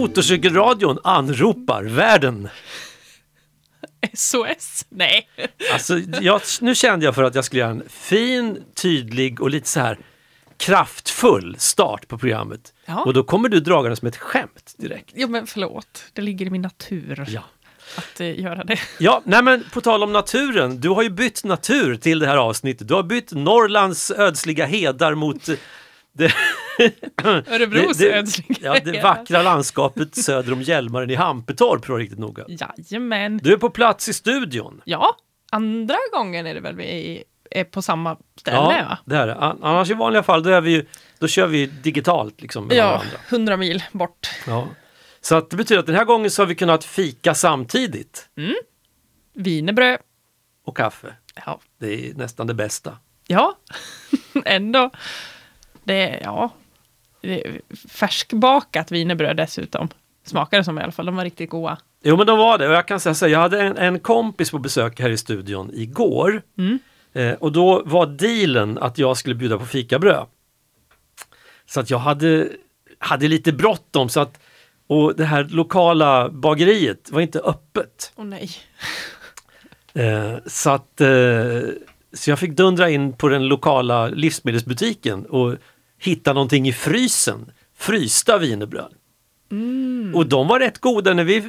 Motorcykelradion anropar världen. SOS? Nej. Alltså, jag, nu kände jag för att jag skulle göra en fin, tydlig och lite så här kraftfull start på programmet. Ja. Och då kommer du dragande som ett skämt direkt. Jo men förlåt, det ligger i min natur Ja. att eh, göra det. Ja, nej men på tal om naturen. Du har ju bytt natur till det här avsnittet. Du har bytt Norrlands ödsliga hedar mot eh, det, Örebros det, ödsliga ja, det vackra landskapet söder om Hjälmaren i Hampetorp, vara riktigt noga. Jajamän. Du är på plats i studion. Ja, andra gången är det väl vi är på samma ställe va? det är det. An- Annars i vanliga fall då, är vi ju, då kör vi digitalt liksom med Ja, varandra. 100 mil bort. Ja. Så att det betyder att den här gången så har vi kunnat fika samtidigt. Wienerbröd. Och kaffe. Ja, Det är nästan det bästa. ja. ändå. Det är, ja, det är färskbakat wienerbröd dessutom. Smakar det som i alla fall, de var riktigt goda. Jo men de var det och jag kan säga så här, jag hade en, en kompis på besök här i studion igår. Mm. Eh, och då var dealen att jag skulle bjuda på fikabröd. Så att jag hade, hade lite bråttom så att och det här lokala bageriet var inte öppet. Åh nej. Eh, så att eh, så jag fick dundra in på den lokala livsmedelsbutiken och hitta någonting i frysen. Frysta wienerbröd. Och de var rätt goda när vi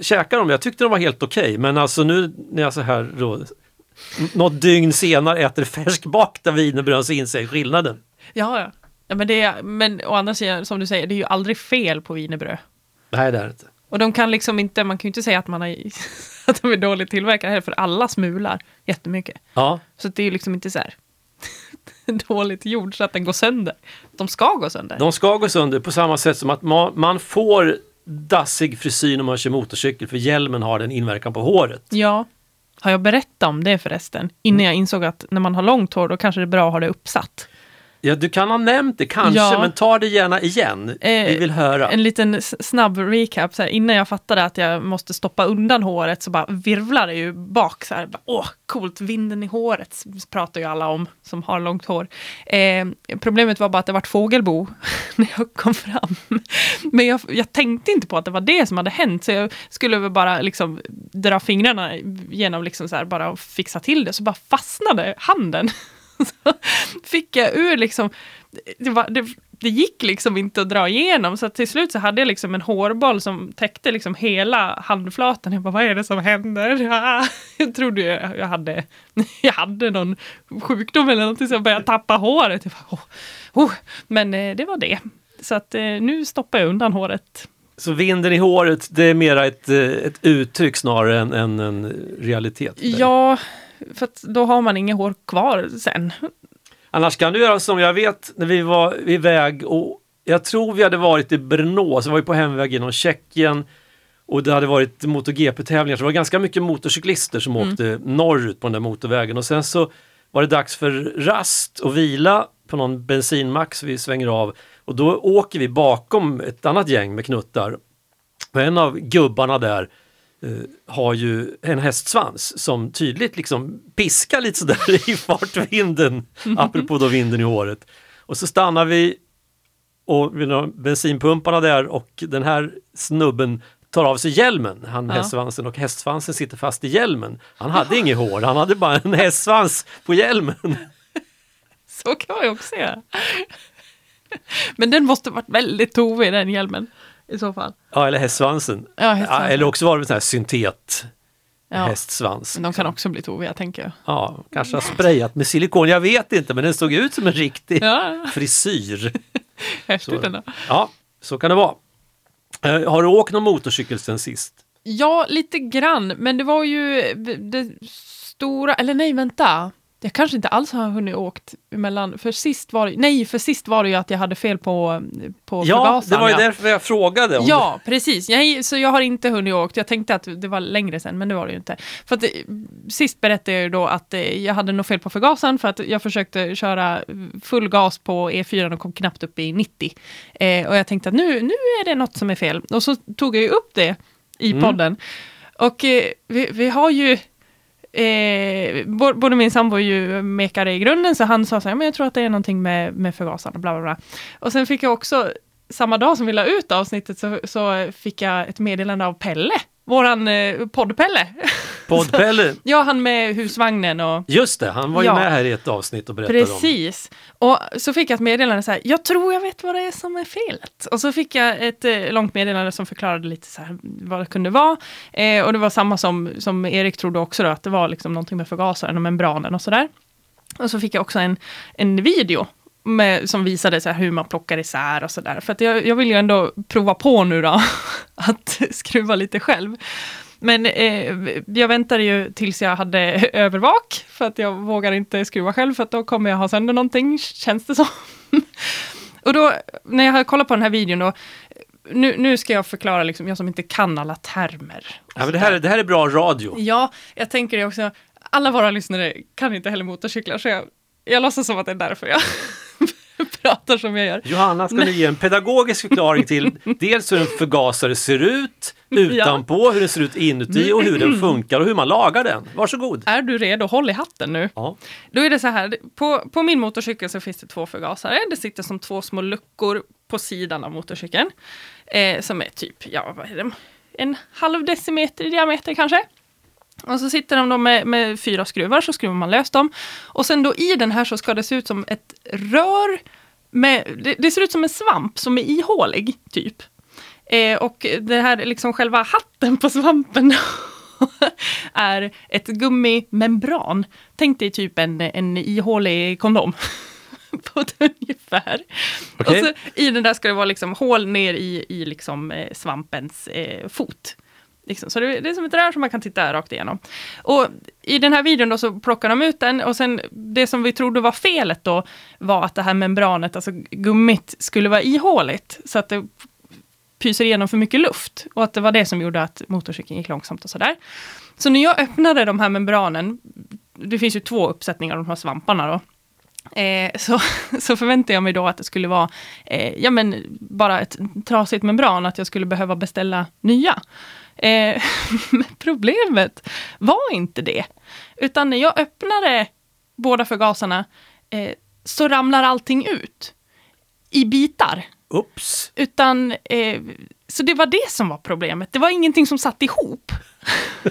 käkade dem. Jag tyckte de var helt okej. Men alltså nu när jag så här då, något dygn senare äter färskbakta wienerbröd så inser jag skillnaden. Ja, ja. ja men, det är, men å andra sidan, som du säger, det är ju aldrig fel på wienerbröd. Nej det är det inte. Och de kan liksom inte, man kan ju inte säga att, man har, att de är dåligt tillverkade heller, för alla smular jättemycket. Ja, Så det är liksom inte så här dåligt gjord så att den går sönder. De ska gå sönder. de ska gå sönder på samma sätt som att man, man får dassig frisyr när man kör motorcykel för hjälmen har den inverkan på håret. Ja. Har jag berättat om det förresten? Innan jag insåg att när man har långt hår då kanske det är bra att ha det uppsatt. Ja, du kan ha nämnt det kanske, Ja. men ta det gärna igen. Eh, Vi vill höra. En liten snabb recap. Så här, innan jag fattade att jag måste stoppa undan håret så bara virvlar det ju bak. Så här, bara, Åh, coolt, vinden i håret pratar ju alla om som har långt hår. Eh, problemet var bara att det vart fågelbo när jag kom fram. Men jag, jag tänkte inte på att det var det som hade hänt. Så jag skulle väl bara liksom dra fingrarna genom liksom så här, bara fixa till det. Så bara fastnade handen. Så fick jag ur liksom, det, var, det, det gick liksom inte att dra igenom så till slut så hade jag liksom en hårboll som täckte liksom hela handflatan. Jag bara, vad är det som händer? Ja, jag trodde jag, jag, hade, jag hade någon sjukdom eller någonting så jag började tappa håret. Bara, oh, oh. Men eh, det var det. Så att eh, nu stoppar jag undan håret. Så vinden i håret, det är mera ett, eh, ett uttryck snarare än, än en realitet. dig. Ja, för att då har man inget hår kvar sen. Annars kan du göra som jag vet när vi var iväg och jag tror vi hade varit i Brno, så var vi på hemväg genom Tjeckien och det hade varit MotoGP-tävlingar så det var ganska mycket motorcyklister som åkte norrut på den där motorvägen och sen så var det dags för rast och vila på någon bensinmack så vi svänger av och då åker vi bakom ett annat gäng med knuttar. Och en av gubbarna där eh, har ju en hästsvans som tydligt liksom piskar lite sådär i fartvinden, apropå då vinden i håret. Och så stannar vi och vid bensinpumparna där och den här snubben tar av sig hjälmen, han Ja. hästsvansen och hästsvansen sitter fast i hjälmen. Han hade inget hår, han hade bara en hästsvans på hjälmen. Så kan man ju också göra. Men den måste varit väldigt tovig den hjälmen i så fall. Ja, eller hästsvansen. Ja, hästsvansen. Ja, eller också var det en sån här syntet Ja. hästsvans. Men de kan också bli toviga tänker jag. Ja, kanske har sprayat med silikon, jag vet inte, men den såg ut som en riktig Ja, frisyr. häftigt ändå. Ja, så kan det vara. Eh, har du åkt någon motorcykel sen sist? Ja, lite grann. Men det var ju det stora, eller nej, vänta. Jag kanske inte alls har hunnit åkt emellan. För sist var det, nej, för sist var det ju att jag hade fel på, på Ja, förgasaren. det var ju ja. därför jag frågade. Om Ja, precis. Jag, så jag har inte hunnit åkt. Jag tänkte att det var längre sen, men det var det ju inte. För att, eh, sist berättade jag ju då att eh, jag hade nog fel på förgasaren för att jag försökte köra full gas på E4 och kom knappt upp i 90. Eh, och jag tänkte att nu, nu är det något som är fel. Och så tog jag ju upp det i Mm. podden. Och eh, vi, vi har ju Eh, både min sambo är ju mekare i grunden, så han sa så här, men jag tror att det är någonting med, med förgasaren, bla bla bla. Och sen fick jag också samma dag som vi la ut avsnittet så, så fick jag ett meddelande av Pelle, våran eh, poddpelle. Poddpelle, ja, han med husvagnen och just det, han var ju Ja. med här i ett avsnitt och berättade om. Precis. Och så fick jag ett meddelande så här, jag tror jag vet vad det är som är felet. Och så fick jag ett eh, långt meddelande som förklarade lite så här vad det kunde vara. Eh, och det var samma som, som Erik trodde också då, att det var liksom någonting med förgasaren och membranen och sådär. Och så fick jag också en, en video med, som visade så hur man plockar isär och sådär. För jag, jag vill ju ändå prova på nu då, att skruva lite själv. Men eh, jag väntade ju tills jag hade övervak, för att jag vågar inte skruva själv, för att då kommer jag ha sönder någonting, känns det som. och då, när jag har kollat på den här videon då, nu, nu ska jag förklara, liksom, jag som inte kan alla termer. Ja, men det, här, är- det här är bra radio. Ja, jag tänker det också. Alla våra lyssnare kan inte heller motorcyklar, så jag, jag låtsas som att det är därför jag pratar som jag gör. Johanna ska nu ge en pedagogisk förklaring till dels hur en förgasare ser ut utanpå, hur den ser ut inuti och hur den funkar och hur man lagar den. Varsågod! Är du redo? Håll i hatten nu. Ja. Då är det så här, på, på min motorcykel så finns det två förgasare. Det sitter som två små luckor på sidan av motorcykeln. Eh, som är typ, ja vad är det, en halv decimeter i diameter kanske. Och så sitter de då med, med fyra skruvar, så skruvar man lös dem. Och sen då i den här så ska det se ut som ett rör med, det, det ser ut som en svamp som är ihålig, typ. Eh, och det här liksom själva hatten på svampen är ett gummimembran. Tänk dig typ en, en ihålig kondom. på ett ungefär. Okej. Och så i den där ska det vara liksom hål ner i, i liksom, eh, svampens eh, fot. Liksom. Så det, det är som ett rör som man kan titta rakt igenom. Och i den här videon då så plockar de ut den och sen det som vi trodde var felet då var att det här membranet, alltså gummit, skulle vara ihåligt. Så att det pyser igenom för mycket luft. Och att det var det som gjorde att motorcykeln gick långsamt och sådär. Så när jag öppnade de här membranen, det finns ju två uppsättningar av de här svamparna då. Eh, så, så förväntade jag mig då att det skulle vara eh, ja, men bara ett trasigt membran, att jag skulle behöva beställa nya. Eh, problemet var inte det. Utan när jag öppnade båda förgasarna eh, så ramlar allting ut i bitar. Ups! Utan, eh, så det var det som var problemet. Det var ingenting som satt ihop.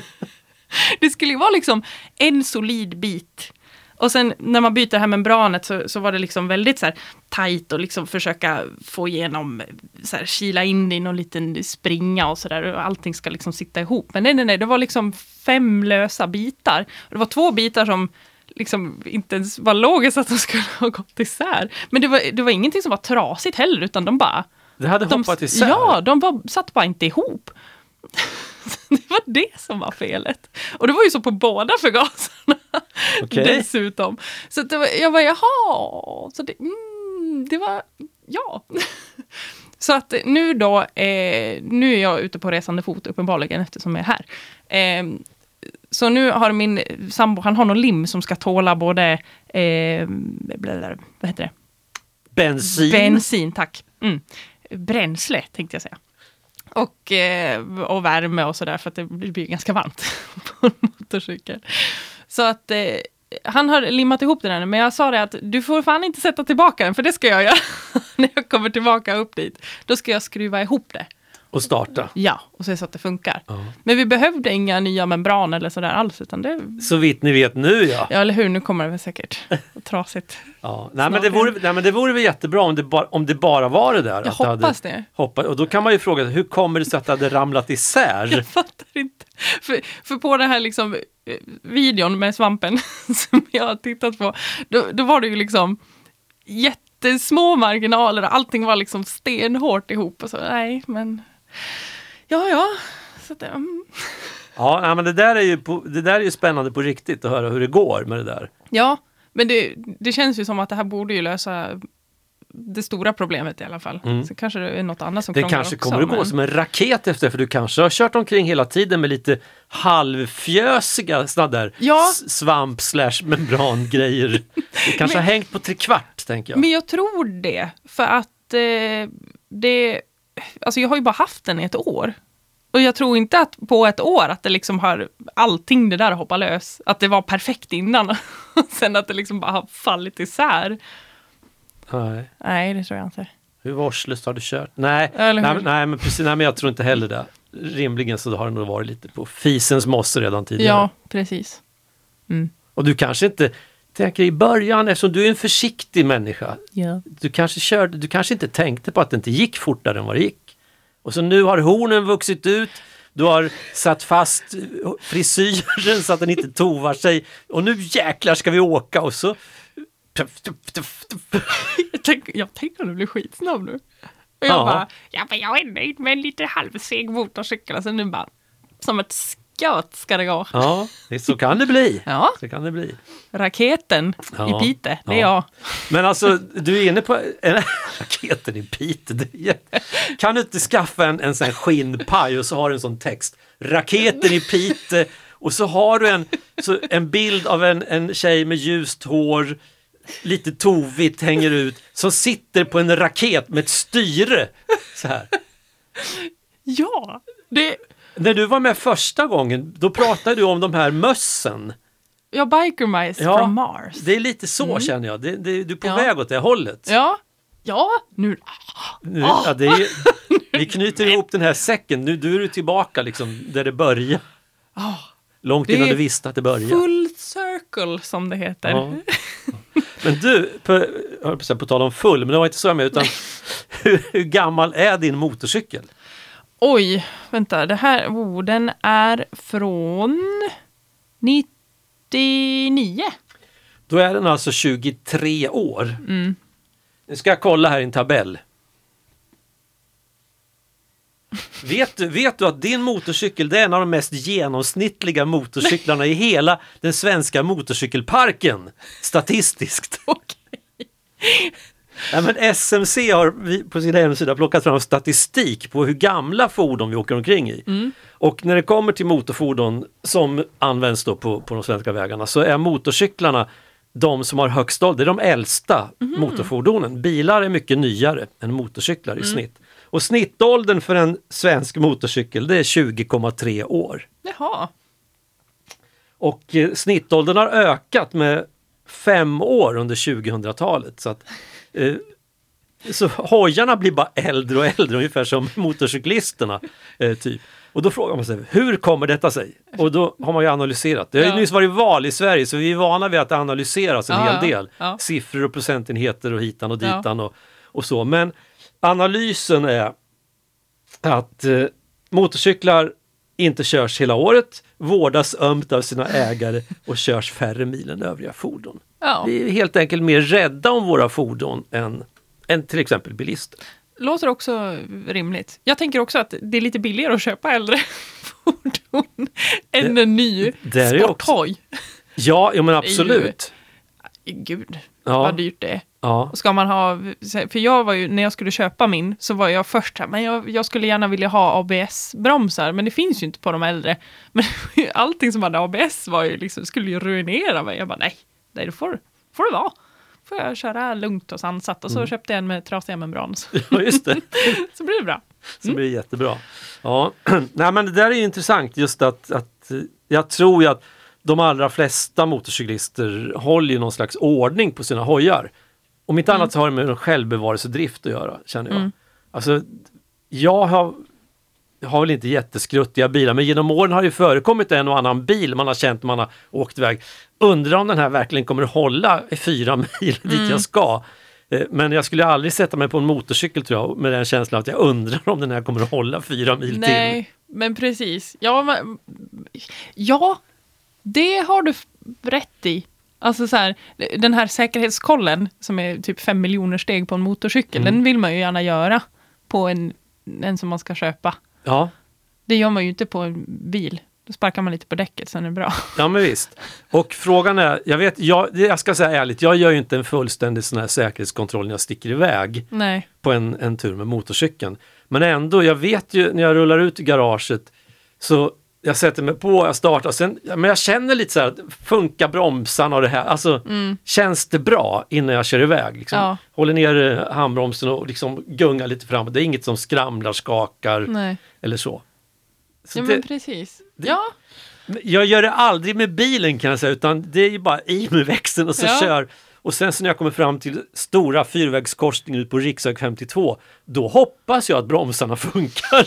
det skulle ju vara liksom en solid bit. Och sen när man byter det här membranet så, så var det liksom väldigt så här tajt och liksom försöka få igenom, så här, kila in i någon liten springa och sådär. Och allting ska liksom sitta ihop. Men nej, nej, nej, det var liksom fem lösa bitar. Och det var två bitar som liksom inte ens var logiskt att de skulle ha gått isär. Men det var, det var ingenting som var trasigt heller, utan de bara Det hade de, hoppat isär. Ja, de var, satt bara inte ihop. det var det som var felet. Och det var ju så på båda förgasarna Okej. dessutom. Så det var, jag var jaha, så det, mm, det var, ja. Så att nu då, eh, nu är jag ute på resande fot uppenbarligen eftersom jag är här. Eh, så nu har min sambo, han har någon lim som ska tåla både, eh, vad heter det? Bensin. Bensin, tack. Mm. Bränsle, tänkte jag säga. Och, eh, och värme och sådär, för att det blir ganska varmt på en motorcykel. Så att eh, han har limmat ihop den här, men jag sa det att du får fan inte sätta tillbaka den, för det ska jag göra när jag kommer tillbaka upp dit. Då ska jag skruva ihop det. Och starta. Ja, och se så att det funkar. Ja. Men vi behövde inga nya membran eller sådär alls, utan det... Så vitt ni vet nu ja. Ja, eller hur? Nu kommer det väl säkert trasigt. ja. Nej, men det vore, nej men det vore väl jättebra om det, bara, om det bara var det där. Jag att det hade hoppas det. hoppat, och då kan man ju fråga hur kommer det sig att det hade ramlat isär? Jag fattar inte. För, för på den här liksom, eh, videon med svampen som jag har tittat på, då, då var det ju liksom jättesmå marginaler och allting var liksom stenhårt ihop. Och så, nej, men ja, ja. Så att, mm. Ja, men det där, är ju på, det där är ju spännande på riktigt att höra hur det går med det där. Ja, men det, det känns ju som att det här borde ju lösa det stora problemet i alla fall. Mm. Så kanske det är något annat som Det kanske också, kommer att gå men- som en raket efter för du kanske har kört omkring hela tiden med lite halvfjösiga sådana där Ja. svamp slash membrangrejer. Det kanske har hängt på trekvart tänker jag. Men jag tror det, för att eh, det... Alltså jag har ju bara haft den i ett år. Och jag tror inte att på ett år att det liksom har allting det där hoppat lös. Att det var perfekt innan. Och sen att det liksom bara har fallit isär. Nej. Nej, det tror jag inte. Hur vårdslöst har du kört? Nej, nej, nej, men precis, nej, men jag tror inte heller det. Rimligen så har det nog varit lite på fisens mosse redan tidigare. Ja, precis. Mm. Och du kanske inte tänker i början, eftersom du är en försiktig människa, Ja. du kanske, körde, du kanske inte tänkte på att det inte gick fortare än vad det gick. Och så nu har hornen vuxit ut, du har satt fast frisyren så att den inte tovar sig och nu jäklar ska vi åka och så... Tuff, tuff, tuff, tuff. Jag, tänk, jag tänker att du blir skitsnabb nu. Och jag Ja. bara, ja men jag är nöjd med en lite halvseg motorcykel. Alltså nu bara, som ett skott ska det gå. Ja, det, så kan det bli. Ja, Så kan det bli. raketen Ja. i Pite, det är Ja. jag. Men alltså, du är inne på en, raketen i är jätte- Kan du inte skaffa en, en sån här skinnpaj och så har du en sån text. Raketen i Piteå och så har du en, så en bild av en, en tjej med ljust hår, lite tovigt hänger ut, som sitter på en raket med ett styre. Så här. Ja, det, När du var med första gången, då pratade du om de här mössen. jag biker mice Ja, from Mars. Det är lite så känner jag. Det, det, du är på Ja. väg åt det hållet. Ja, ja, nu. Nu, ja, det är, vi knyter ihop den här säcken. Nu, nu är du tillbaka liksom där det börjar. Ah, Långt innan du visste att det började. full circle som det heter. Ja. Men du, på, på, tal om full, men det var inte så jag med, utan hur, hur gammal är din motorcykel? Oj, vänta, det här, oh, den är från 99. Då är den alltså 23 år. Mm. Nu ska jag kolla här i en tabell. Vet du, vet du att din motorcykel det är en av de mest genomsnittliga motorcyklarna i hela den svenska motorcykelparken? Statistiskt. Ja, men SMC har på sin hemsida plockat fram statistik på hur gamla fordon vi åker omkring i. Mm. Och när det kommer till motorfordon som används då på, på de svenska vägarna så är motorcyklarna de som har högst ålder, det är de äldsta Mhm. motorfordonen. Bilar är mycket nyare än motorcyklar Mm. i snitt. Och snittåldern för en svensk motorcykel det är 20,3 år. Jaha. Och eh, snittåldern har ökat med fem år under 2000-talet. Så, att, eh, så hojarna blir bara äldre och äldre, ungefär som motorcyklisterna. Eh, typ. Och då frågar man sig, hur kommer detta sig? Och då har man ju analyserat. Det har ju Ja. nyss varit val i Sverige så vi är vana vid att det analyseras en Ja, hel del. Ja. Siffror och procentenheter och hitan och ditan och, och så. Men analysen är att eh, motorcyklar inte körs hela året, vårdas ömt av sina ägare och körs färre mil än övriga fordon. Ja. Vi är helt enkelt mer rädda om våra fordon än, än till exempel bilister. Låter också rimligt. Jag tänker också att det är lite billigare att köpa äldre fordon än en ny det ju också- sporthoj. Ja, ja men absolut. Gud, Ja, vad dyrt det är. Ja. Och Ska man ha, för jag var ju, när jag skulle köpa min, så var jag först här, men jag, jag skulle gärna vilja ha ABS-bromsar, men det finns ju inte på de äldre. Men allting som hade ABS var ju liksom, skulle ju ruinera mig. Jag bara, nej, nej det får, får det vara. Får jag köra lugnt och sansat. Och så köpte jag en med trasiga membran, ja, just det. så blir det bra. Så blir det jättebra. Ja, nej men det där är ju intressant just att, att jag tror ju att de allra flesta motorcyklister håller ju någon slags ordning på sina hojar. Om inte annat så har det med en självbevarelsedrift att göra, känner jag. Mm. Alltså, jag har, har väl inte jätteskruttiga bilar, men genom åren har det ju förekommit en och annan bil man har känt man har åkt iväg. Undrar om den här verkligen kommer att hålla i fyra mil dit jag ska. Eh, Men jag skulle aldrig sätta mig på en motorcykel tror jag, med den känslan att jag undrar om den här kommer att hålla fyra mil till. Nej, men precis. Ja, men, ja, det har du rätt i. Alltså så här, den här säkerhetskollen som är typ fem miljoner steg på en motorcykel, Mm. den vill man ju gärna göra på en, en som man ska köpa. Ja, Det gör man ju inte på en bil. Då sparkar man lite på däcket, sen är det bra. ja men visst. Och frågan är, jag vet, jag, jag ska säga ärligt, jag gör ju inte en fullständig sån här säkerhetskontroll när jag sticker iväg Nej. på en, en tur med motorcykeln. Men ändå, jag vet ju när jag rullar ut i garaget så jag sätter mig på, jag startar, sen, men jag känner lite så här, funkar bromsarna och det här, alltså känns det bra innan jag kör iväg? Liksom. Ja. Håller ner eh, handbromsen och liksom gungar lite framåt, det är inget som skramlar, skakar Nej. eller så. så Ja, det, men precis. Ja, jag gör det aldrig med bilen kan jag säga, utan det är ju bara i med växeln och så Ja. kör. Och sen så när jag kommer fram till stora fyrvägskorsningen ut på riksväg 52, då hoppas jag att bromsarna funkar.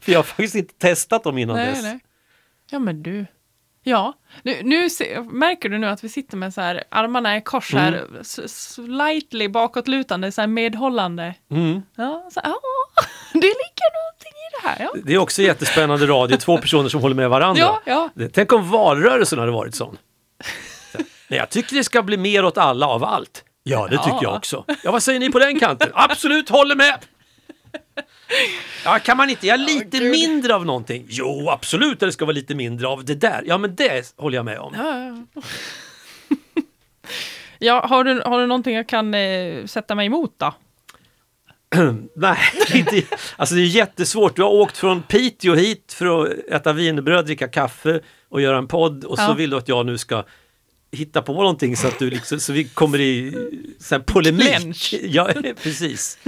För jag har faktiskt inte testat dem innan Nej, dess. nej. Ja, men du. Ja, nu, nu se, märker du nu att vi sitter med så här, armarna i kors här, Mm. slightly bakåtlutande, så här medhållande. Mm. Ja, så, det ligger någonting i det här. Ja, Det är också jättespännande radio, två personer som håller med varandra. ja. ja. Det- Tänk om valrörelsen hade varit sån. Så, Nej, jag tycker det ska bli mer åt alla av allt. Ja, det tycker Ja. jag också. Ja, vad säger ni på den kanten? Absolut, håller med! Ja, kan man inte göra lite Gud. mindre av någonting? Jo, absolut det ska vara lite mindre av det där. Ja, men det håller jag med om. ja, ja. har, du, har du någonting jag kan eh, sätta mig emot då? Nej, inte, alltså det är jättesvårt. Du har åkt från Piteå hit för att äta wienerbröd, dricka kaffe och göra en podd och så Ja. vill du att jag nu ska hitta på någonting så att du liksom, så vi kommer i så här, polemik. Ja, precis.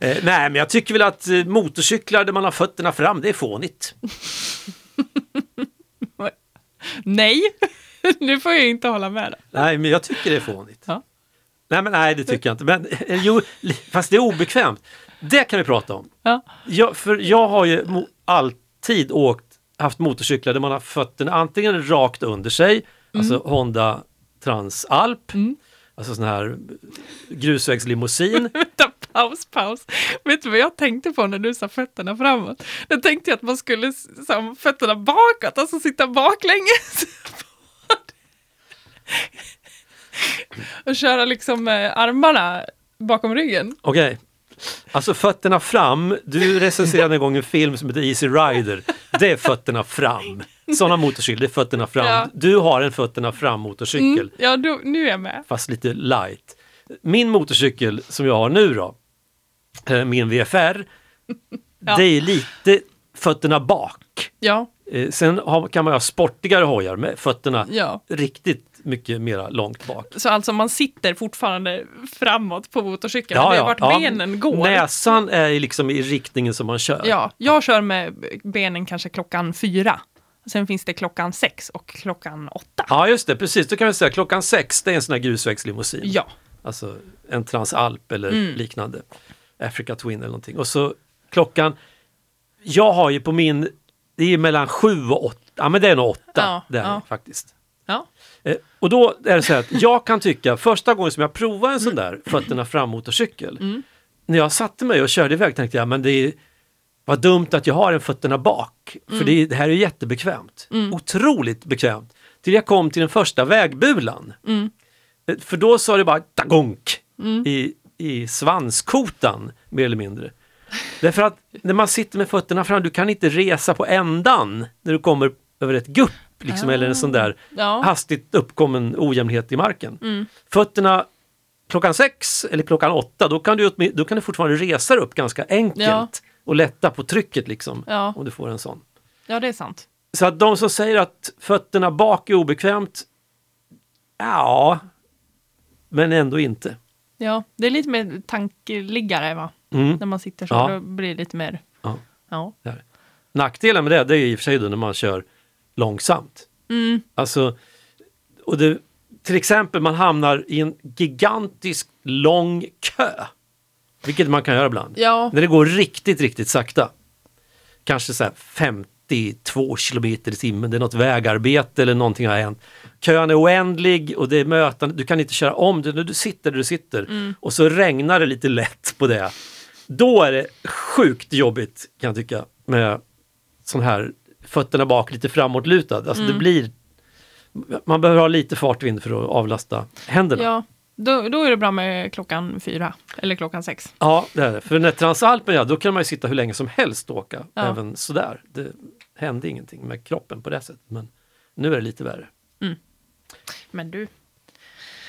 Eh, nej, men jag tycker väl att eh, motorcyklar där man har fötterna fram, det är fånigt. Nej, nu får jag inte hålla med. Då. Nej, men jag tycker det är fånigt. Ja. Nej, men nej, det tycker jag inte. Men eh, jo, fast det är obekvämt. Det kan vi prata om. Ja. Jag, för jag har ju alltid åkt, haft motorcyklar där man har fötterna antingen rakt under sig, alltså Honda Transalp, Mm. alltså sån här grusvägslimousin. Paus, paus. Vet du vad jag tänkte på när du sa fötterna framåt? Jag tänkte jag att man skulle s- så, här, fötterna bakåt, alltså sitta baklänges. och köra liksom eh, armarna bakom ryggen. Okej. Alltså fötterna fram, du recenserade en gång en film som heter Easy Rider. Det är fötterna fram. Sådana motorcyklar, det är fötterna fram. Ja. Du har en fötterna fram motorcykel. Mm, ja, då, nu är jag med. fast lite light. Min motorcykel som jag har nu då, eh, min VFR, Ja. det är lite fötterna bak. Ja, Eh, Sen kan man ha sportigare hojar med fötterna ja. riktigt mycket mera långt bak. Så alltså man sitter fortfarande framåt på motorcykeln. det är vart benen går. Näsan är liksom i riktningen som man kör. Ja, jag kör med benen kanske klockan fyra. Sen finns det klockan sex och klockan åtta. Ja, just det, precis. Då kan vi säga klockan sex, det är en sån här grusvägslimousin. Ja, Alltså en Transalp eller Mm. liknande. Africa Twin eller någonting. Och så klockan, jag har ju på min, det är mellan sju och åtta, ja men det är nog åtta. Ja, det är ja. faktiskt. ja. Eh, och då är det så här att jag kan tycka, första gången som jag provade en sån där fötterna fram motorcykel, Mm. när jag satte mig och körde iväg tänkte jag, men det är vad dumt att jag har en fötterna bak. Mm. För det, det här är jättebekvämt. Otroligt bekvämt. Till jag kom till den första vägbulan. Mm. Eh, För då sa det bara tagonk i, i svanskotan mer eller mindre. Därför att när man sitter med fötterna fram, du kan inte resa på ändan när du kommer över ett gupp liksom, eller en sån där Ja. hastigt uppkommen ojämnhet i marken. Mm. Fötterna klockan sex eller klockan åtta, då kan du, då kan du fortfarande resa dig upp ganska enkelt Ja. och lätta på trycket liksom, Ja. om du får en sån. ja, det är sant. Så att de som säger att fötterna bak är obekvämt, ja, men ändå inte. Ja, det är lite mer tankeliggare va? Mm. När man sitter så, Ja. då blir det lite mer... Ja. Ja. Nackdelen med det, det är i och för sig då när man kör långsamt. Mm. Alltså, och det, till exempel man hamnar i en gigantisk lång kö. Vilket man kan göra ibland. Ja. När det går riktigt, riktigt sakta. Kanske så här 52 kilometer i timmen, det är något vägarbete eller någonting har hänt. Kön är oändlig och det är mötande, du kan inte köra om när du sitter där du sitter. Och så regnar det lite lätt på det. Då är det sjukt jobbigt kan jag tycka med sån här fötterna bak lite framåtlutad. Alltså det blir man behöver ha lite fartvind för att avlasta händerna. Ja, då, då är det bra med klockan fyra eller klockan sex. Ja, det är det. För när Transalpen, ja, då kan man ju sitta hur länge som helst och åka. Ja. Även sådär. Det hände ingenting med kroppen på det sättet. Men nu är det lite värre. Men du,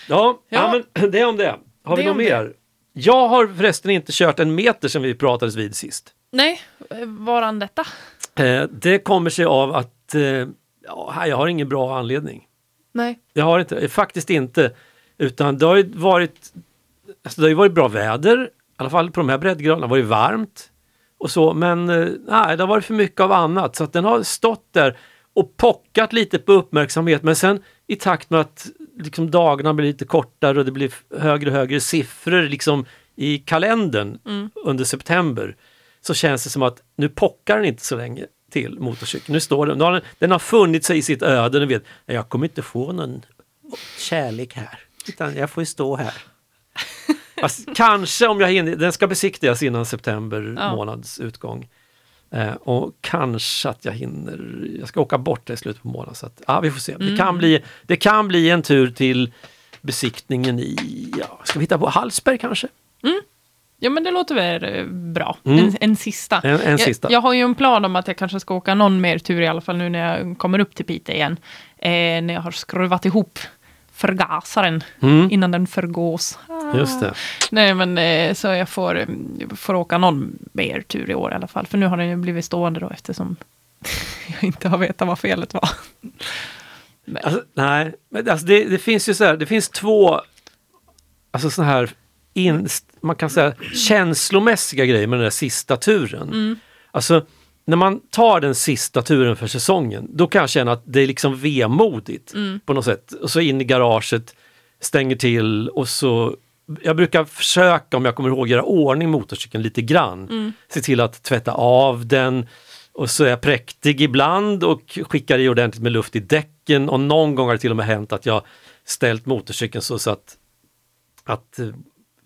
Ja, ja. Ja. men det är om det. Har vi Det något om det. mer? Jag har förresten inte kört en meter sedan vi pratades vid sist. Nej, varan detta? Eh, det kommer sig av att eh, ja, jag har ingen bra anledning. Nej. Jag har inte, faktiskt inte. Utan det har ju varit, alltså det har ju varit bra väder, i alla fall på de här breddgraderna, det har varit varmt. Och så, men eh, nej, det har varit för mycket av annat. Så att den har stått där och pockat lite på uppmärksamhet. Men sen i takt med att liksom dagarna blir lite kortare och det blir högre och högre siffror liksom i kalendern Mm. under september så känns det som att nu pockar den inte så länge till motorcykeln. Nu står den, nu har den, den har funnit sig i sitt öde och vet jag kommer inte få någon kärlek här utan jag får ju stå här. Fast kanske om jag hinner, den ska besiktigas innan september Ja. månads utgång. Eh, och kanske att jag hinner, jag ska åka bort i slutet på månaden. Så att, ja, vi får se. Det, kan bli, det kan bli en tur till besiktningen i, ja, ska vi hitta på Hallsberg kanske? Ja men det låter väl eh, bra. Mm. En, en sista. En, en sista. Jag, jag har ju en plan om att jag kanske ska åka någon mer tur i alla fall nu när jag kommer upp till Piteå igen. Eh, när jag har skruvat ihop förgasaren Mm, innan den förgås. Ah. just det. Nej men eh, så jag får, eh, får åka någon mer tur i år i alla fall. För nu har den ju blivit stående då eftersom jag inte har vetat vad felet var. Men, Alltså, nej, men alltså det, det finns ju så här, det finns två alltså såna här in, man kan säga känslomässiga grejer med den där sista turen. mm, Alltså när man tar den sista turen för säsongen, då kan jag känna att det är liksom vemodigt mm, på något sätt. Och så in i garaget, stänger till och så jag brukar försöka, om jag kommer ihåg, göra ordning motorcykeln lite grann. mm, Se till att tvätta av den och så är jag präktig ibland och skickar i ordentligt med luft i däcken och någon gång har det till och med hänt att jag ställt motorcykeln så, så att, att eh,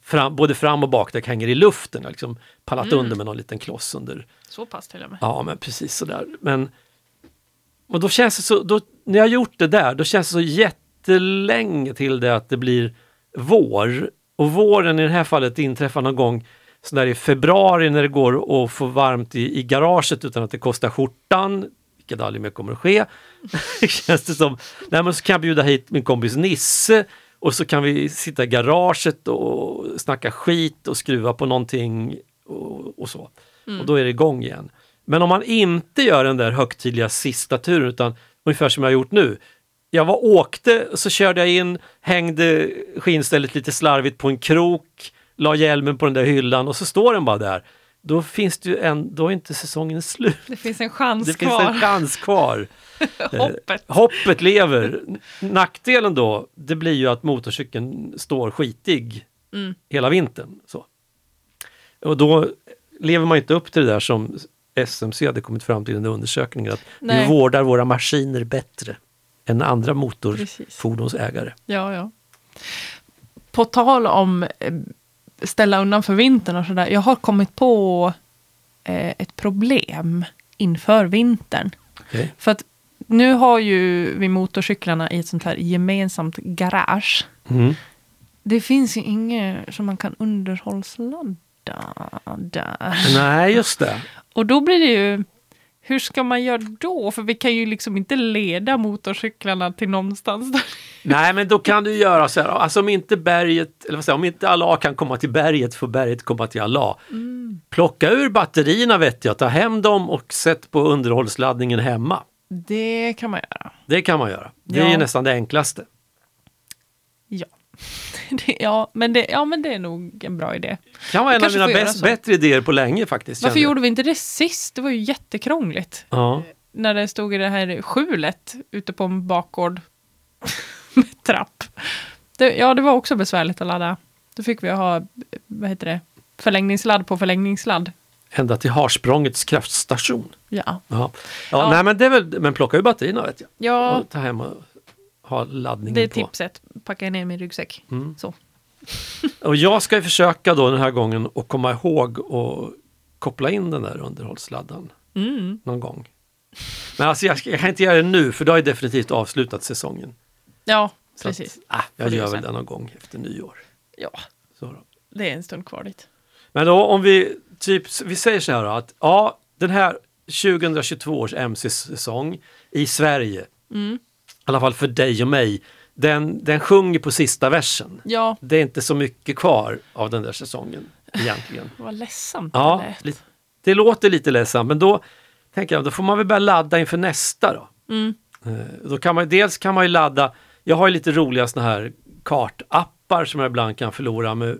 fram, både fram och bakdäck hänger i luften. Jag har liksom pallat Mm. under med någon liten kloss under. så pass till och med. Ja men precis sådär. Men, och då känns det så, då, när jag har gjort det där, då känns det så jättelänge till det att det blir vår. Och våren i det här fallet inträffar någon gång sådär i februari när det går att få varmt i, i garaget utan att det kostar skjortan, vilket aldrig mer kommer att ske. känns det som, nej men så kan jag bjuda hit min kompis Nisse och så kan vi sitta i garaget och snacka skit och skruva på någonting och, och så. Och då är det igång igen. Men om man inte gör den där högtidliga sista turen utan ungefär som jag har gjort nu. Jag var åkte, så körde jag in, hängde skinstället lite slarvigt på en krok, la hjälmen på den där hyllan och så står den bara där. Då finns det ju en, då är inte säsongen slut. Det finns en chans Det finns kvar. en chans kvar. Hoppet. Hoppet lever. Nackdelen då, det blir ju att motorcykeln står skitig Mm. hela vintern. Så. Och då lever man inte upp till det där som SMC hade kommit fram till i den undersökningen, att vi Nej. vårdar våra maskiner bättre än andra Precis. motorfordonsägare. Ja, ja. På tal om eh, ställa undan för vintern och sådär. Jag har kommit på eh, ett problem inför vintern. Okej. För att nu har ju vi motorcyklarna i ett sånt här gemensamt garage. Mm. Det finns ju inget som man kan underhållsladda där. Nej, just det. Och då blir det ju, hur ska man göra då? För vi kan ju liksom inte leda motorcyklarna till någonstans. Där. Nej, men då kan du göra så här, alltså om inte berget, eller vad säger, om inte Allah kan komma till berget får berget komma till Allah. Plocka ur batterierna vet jag, ta hem dem och sätt på underhållsladdningen hemma. Det kan man göra. Det kan man göra. Det är Ja. ju nästan det enklaste. Ja. Det, ja, men det, ja, men det är nog en bra idé. kan vara en av mina bäst, bättre idéer på länge faktiskt. Varför gjorde vi inte det sist? Det var ju jättekrångligt. Ja. När det stod i det här skjulet ute på en bakgård med trapp. Det, ja, det var också besvärligt att ladda. Då fick vi ha, vad heter det, förlängningssladd på förlängningssladd. Ända till Harsprångets kraftstation. Ja. Ja. Ja, Ja. Nej, men det är väl, men plocka ur batterierna vet jag. Ja, Och ta hem och ha laddningen det är på. tipset. Packa ner min ryggsäck. Mm. Så. Och jag ska försöka då den här gången att komma ihåg och koppla in den där underhållsladdaren Mm. någon gång. Men alltså jag, jag kan inte göra det nu för då har jag definitivt avslutat säsongen. Ja, Så precis. Att, Får jag gör väl det någon gång efter nyår. Ja, det är en stund kvar dit. Men då om vi typ, vi säger så här då, att ja, den här 2022 års MC-säsong i Sverige, Mm. Alla fall för dig och mig, den, den sjunger på sista versen. Ja, Det är inte så mycket kvar av den där säsongen egentligen. vad ledsamt Ja, det lät. det låter lite ledsamt men då tänker jag, då får man väl börja ladda inför nästa då. Mm. Eh, Då kan man, dels kan man ju ladda, jag har ju lite roliga såna här kartappar som jag ibland kan förlora mig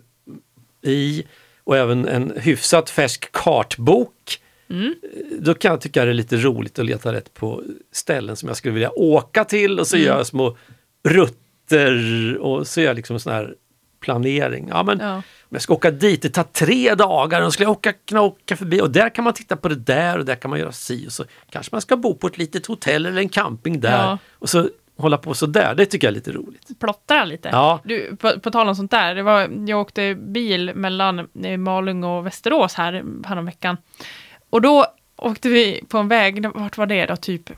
i och även en hyfsat färsk kartbok. Mm. Då kan jag tycka det är lite roligt att leta rätt på ställen som jag skulle vilja åka till och så Mm. gör jag små rutt, sitter och så gör jag liksom sån här planering. Ja, men Ja. om jag ska åka dit, det tar tre dagar, och ska jag åka, kunna åka förbi och där kan man titta på det där och där kan man göra si och så kanske man ska bo på ett litet hotell eller en camping där Ja. och så hålla på så där. Det tycker jag är lite roligt. Plottra lite. Ja. Du, på, på tal om sånt där, det var, jag åkte bil mellan eh, Malung och Västerås här häromveckan. Och då åkte vi på en väg, vart var det då, typ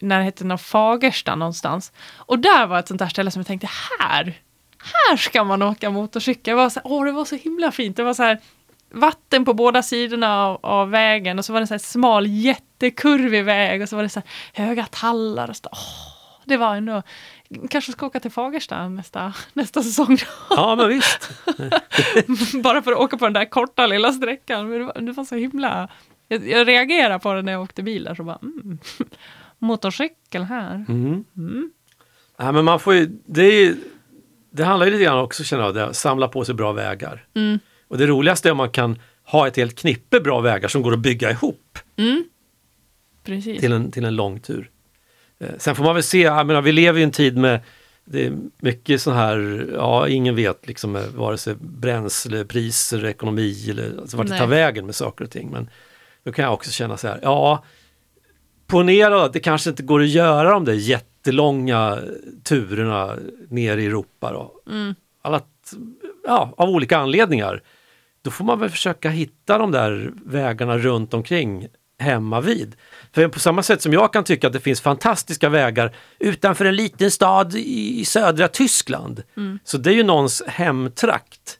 närheten av Fagersta någonstans. Och där var ett sånt där ställe som jag tänkte, här, här ska man åka motorcykel. Det var så, åh, det var så himla fint. Det var så här vatten på båda sidorna av, av vägen och så var det så här smal jättekurvig väg och så var det så här höga tallar. Och så, åh, det var ändå, kanske ska åka till Fagersta nästa, nästa säsong. Ja, men visst. Bara för att åka på den där korta lilla sträckan. Men det, var, det var så himla... Jag, jag reagerade på det när jag åkte bil där, så bara mm, motorcykel här. Mm. Mm. Ja, men man får ju, det, ju- det handlar ju lite grann också känner jag, det, att samla på sig bra vägar. Mm. Och det roligaste är om man kan ha ett helt knippe bra vägar som går att bygga ihop Mm. Precis. till en, till en lång tur. Eh, sen får man väl se, jag menar, vi lever i en tid med det är mycket så här, ja ingen vet liksom eh, vare sig bränslepriser, ekonomi eller alltså vart det Nej. tar vägen med saker och ting. Men då kan jag också känna så här, ja ponera att det kanske inte går att göra de där jättelånga turerna ner i Europa då. Mm. Alla, ja, av olika anledningar. Då får man väl försöka hitta de där vägarna runt omkring hemma vid. För på samma sätt som jag kan tycka att det finns fantastiska vägar utanför en liten stad i södra Tyskland. Så det är ju någons hemtrakt.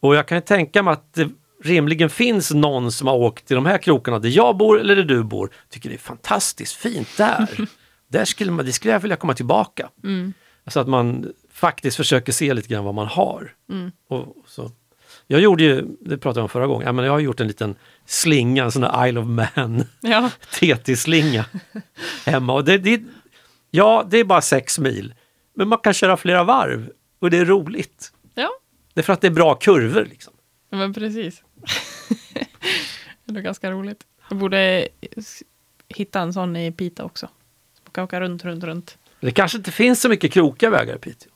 Och jag kan ju tänka mig att det rimligen finns någon som har åkt till de här krokarna där jag bor eller där du bor. Tycker det är fantastiskt fint där. där skulle man, det skulle jag vilja komma tillbaka. Mm. Alltså att man faktiskt försöker se lite grann vad man har. Mm. Och så. Jag gjorde ju, det pratade jag om förra gången, jag har gjort en liten slinga, en sån där Isle of Man Ja. TT-slinga hemma. Och det, det, ja, det är bara sex mil. Men man kan köra flera varv och det är roligt. ja, Det är för att det är bra kurvor. Liksom. men precis. det är ganska roligt. Jag borde hitta en sån i Pita också. Som kan åka runt, runt, runt. Det kanske inte finns så mycket krokiga vägar i Piteå.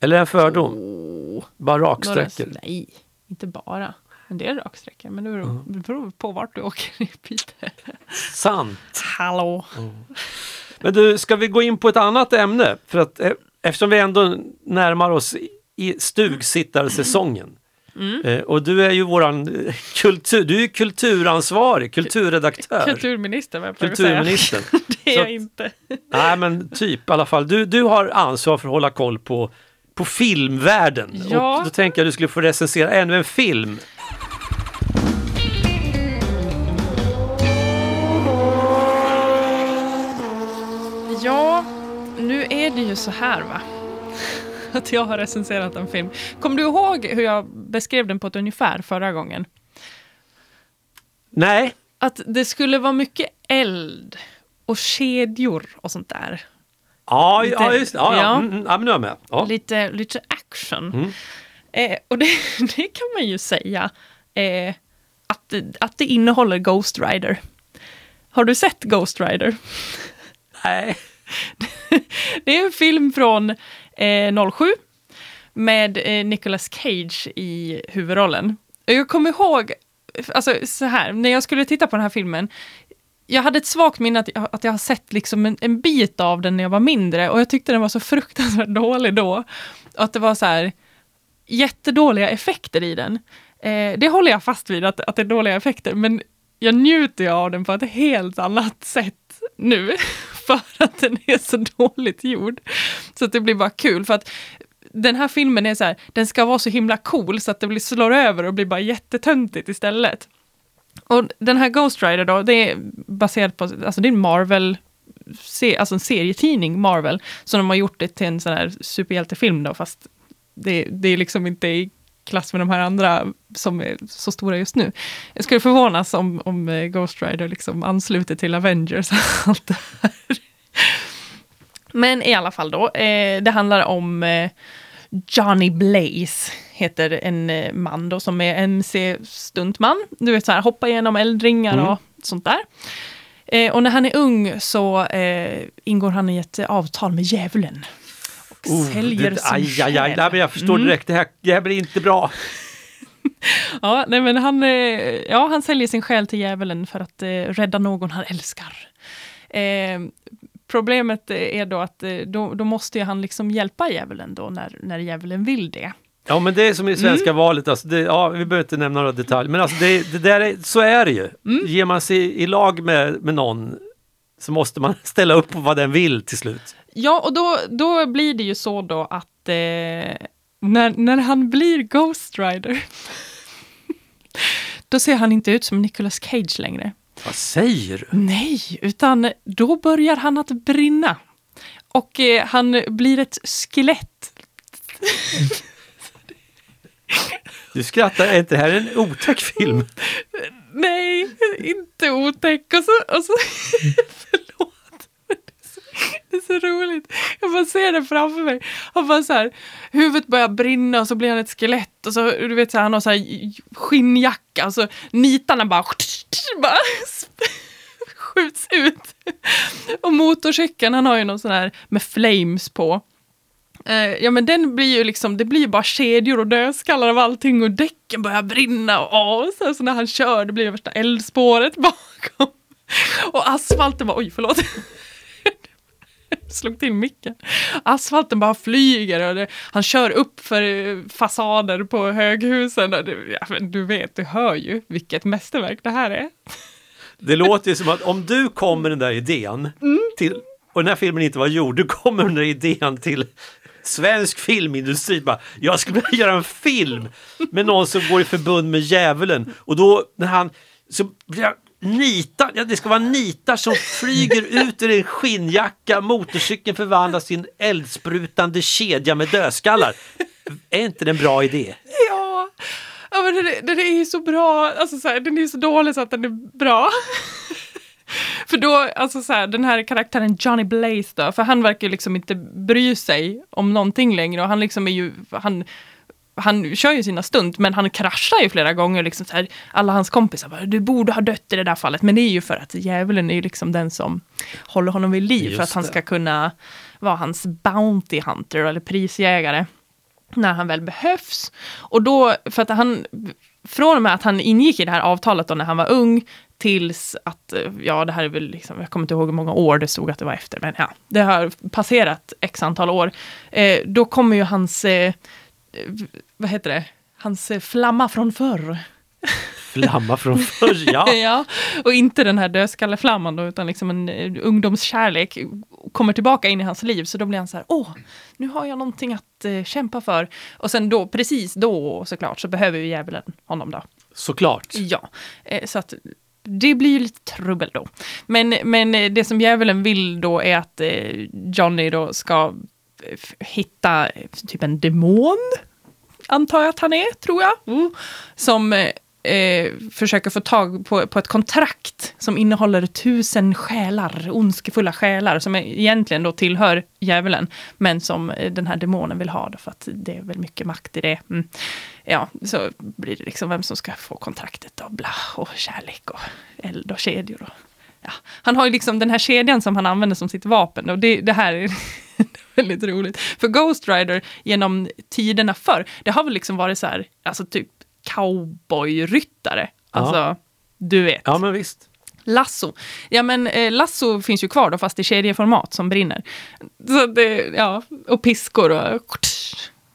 Eller en fördom, Oh, bara några- raksträckor. Nej, inte bara. En del raksträckor, men det beror, det beror på vart du åker i Piteå. Sant. Hallå! Men du, ska vi gå in på ett annat ämne? För att eh, eftersom vi ändå närmar oss i stugsittarsäsongen. Mm. Eh, och du är ju våran eh, kultur, du är kulturansvarig, kulturredaktör. Kulturminister var jag på att säga. Det är jag att- inte. Nej men typ i alla fall. Du, du har ansvar för att hålla koll på, på filmvärlden. Ja. Och då tänker jag att du skulle få recensera ännu en film. Ja, nu är det ju så här va. Att jag har recenserat en film. Kommer du ihåg hur jag beskrev den på ett ungefär förra gången? Nej, Att det skulle vara mycket eld och kedjor och sånt där. ja, Lite- ja just det. Ja, ja. ja. Mm, mm, ja men nu är jag med. Ja. Lite, lite action. Mm. Eh, och det, det kan man ju säga eh, att, att det innehåller Ghost Rider. Har du sett Ghost Rider? Nej. Det är en film från eh, 07 med eh, Nicolas Cage i huvudrollen. Jag kommer ihåg, alltså så här, när jag skulle titta på den här filmen, jag hade ett svagt minne att jag, att jag har sett liksom en, en bit av den när jag var mindre och jag tyckte den var så fruktansvärt dålig då. Och att det var så här jättedåliga effekter i den. Eh, det håller jag fast vid, att, att det är dåliga effekter, men jag njuter ju av den på ett helt annat sätt nu, för att den är så dåligt gjord. Så att det blir bara kul, för att den här filmen är så här, den ska vara så himla cool så att det blir slår över och blir bara jättetöntigt istället. Och den här Ghost Rider då, det är baserat på, alltså det är en Marvel, se, alltså en serietidning Marvel, som de har gjort det till en sån här superhjältefilm då, fast det, det är liksom inte i klass med de här andra som är så stora just nu. Jag skulle förvånas om, om eh, Ghost Rider liksom ansluter till Avengers och allt det här. Men i alla fall då, eh, det handlar om eh, Johnny Blaze, heter en eh, man då som är MC-stuntman. Du vet så här, hoppa igenom eldringar Mm. och sånt där. Eh, och när han är ung så eh, ingår han i ett avtal med djävulen. Säljer det, sin aj, aj, aj, nej, Jag förstår Mm. direkt, det här, det här blir inte bra. Ja, nej, men han, eh, ja, han säljer sin själ till djävulen för att eh, rädda någon han älskar. Eh, problemet är då att eh, då, då måste han liksom hjälpa djävulen då när, när djävulen vill det. Ja men det är som i svenska Mm. valet, alltså det, ja, vi behöver inte nämna några detaljer, men alltså det, det där är, så är det ju. Mm. Ger man sig i lag med, med någon så måste man ställa upp på vad den vill till slut. Ja, och då, då blir det ju så då att eh, när, när han blir Ghost Rider då ser han inte ut som Nicolas Cage längre. Vad säger du? Nej, utan då börjar han att brinna. Och eh, han blir ett skelett. Du skrattar, är inte det här en otäck film? Nej, inte otäck. Och så, och så förlåt. men Det är, så, det är så roligt. Jag bara ser det framför mig. Han bara så här, huvudet börjar brinna och så blir han ett skelett. Och så, du vet, så här, han har så här skinnjacka och så nitarna bara, bara skjuts ut. Och motorcykeln, han har ju någon sån här med flames på. Eh, ja men den blir ju liksom, det blir ju bara kedjor och dödskallar av allting och däcken börjar brinna och, åh, så, så när han kör det blir det värsta eldspåret bakom. Och asfalten bara, oj förlåt. Slog till micken. Asfalten bara flyger och det, han kör upp för eh, fasader på höghusen. Och det, ja, du vet, du hör ju vilket mästerverk det här är. Det låter ju som att om du kom med den där idén Mm. till, och den här filmen inte var gjord, du kommer med den där idén till svensk filmindustri. Bara, jag skulle vilja göra en film med någon som går i förbund med djävulen. Och då när han så blir jag nitar, ja, det ska vara nitar som flyger ut ur en skinnjacka, motorcykeln förvandlas till en eldsprutande kedja med dödskallar. Är inte det en bra idé? Ja, ja men den, den är ju så bra, alltså så här, den är så dålig så att den är bra. för då, alltså så här, den här karaktären Johnny Blaze då, för han verkar ju liksom inte bry sig om någonting längre och han liksom är ju, han han kör ju sina stunt, men han kraschar ju flera gånger. Liksom så här, alla hans kompisar bara, du borde ha dött i det där fallet. Men det är ju för att djävulen är ju liksom den som håller honom vid liv, Just för att han det. ska kunna vara hans Bounty Hunter, eller prisjägare när han väl behövs. Och då, för att han, från och med att han ingick i det här avtalet då när han var ung, tills att, ja det här är väl liksom, jag kommer inte ihåg hur många år det stod att det var efter, men ja, det har passerat x antal år. Eh, då kommer ju hans, eh, vad heter det, hans eh, flamma från förr. Flamma från förr, ja. Ja, och inte den här dödskalleflamman då, utan liksom en eh, ungdomskärlek kommer tillbaka in i hans liv. Så då blir han så här, åh, nu har jag någonting att eh, kämpa för. Och sen då, precis då såklart, så behöver ju djävulen honom då. Såklart. Ja, eh, så att det blir ju lite trubbel då. Men, men eh, det som djävulen vill då är att eh, Johnny då ska eh, hitta typ en demon, antar jag att han är, tror jag, mm. som eh, eh, försöker få tag på, på ett kontrakt som innehåller tusen själar, ondskefulla själar, som egentligen då tillhör djävulen, men som eh, den här demonen vill ha, då, för att det är väl mycket makt i det. Mm. Ja, så blir det liksom vem som ska få kontraktet och bla, och kärlek och eld och kedjor. Och, ja. Han har ju liksom den här kedjan som han använder som sitt vapen och det, det här är väldigt roligt. För Ghost Rider genom tiderna förr, det har väl liksom varit så här, alltså typ cowboyryttare. Alltså, du vet. Ja men visst. Lasso. Ja men eh, lasso finns ju kvar då fast i kedjeformat som brinner. Så det, ja, och piskor och